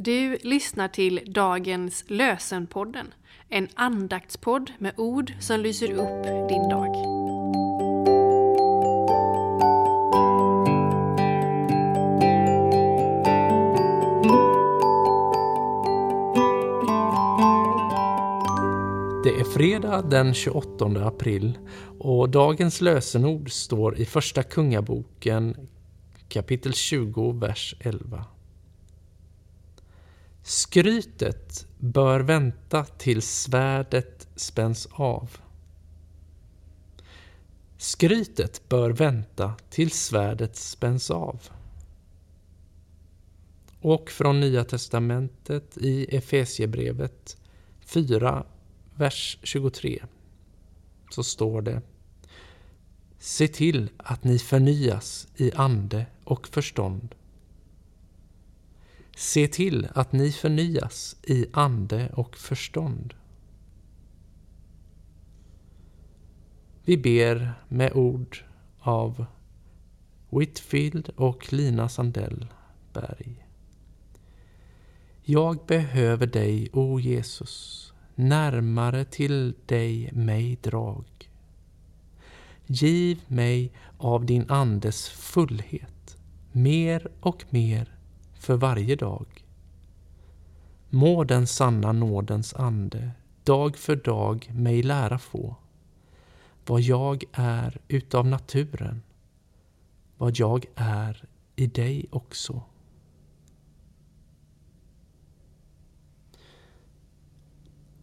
Du lyssnar till dagens Lösenpodden, en andaktspodd med ord som lyser upp din dag. Det är fredag den 28 april och dagens lösenord står i Första Kungaboken kapitel 20, vers 11. Skrytet bör vänta tills svärdet spänns av. Skrytet bör vänta tills svärdet spänns av. Och från Nya Testamentet i Efesiebrevet 4, vers 23 så står det Se till att ni förnyas i ande och förstånd. Se till att ni förnyas i ande och förstånd. Vi ber med ord av Whitfield och Lina Sandell-Berg. Jag behöver dig, o Jesus, närmare till dig mig drag. Giv mig av din Andes fullhet, mer och mer för varje dag. Må den sanna nådens ande dag för dag mig lära få vad jag är utav naturen, vad jag är i dig också.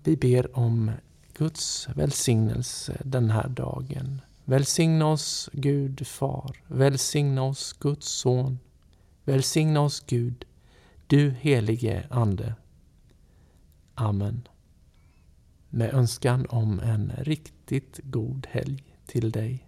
Vi ber om Guds välsignelse den här dagen. Välsigna oss Gud Far, välsigna oss Guds Son, välsigna oss Gud, du helige Ande. Amen. Med önskan om en riktigt god helg till dig.